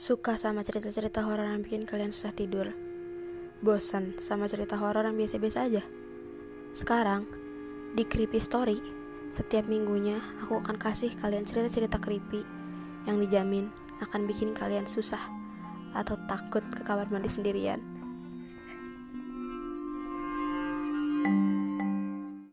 Suka sama cerita-cerita horor yang bikin kalian susah tidur. Bosan sama cerita horor yang biasa-biasa aja. Sekarang, di Creepy Story, setiap minggunya aku akan kasih kalian cerita-cerita creepy yang dijamin akan bikin kalian susah atau takut ke kamar mandi sendirian.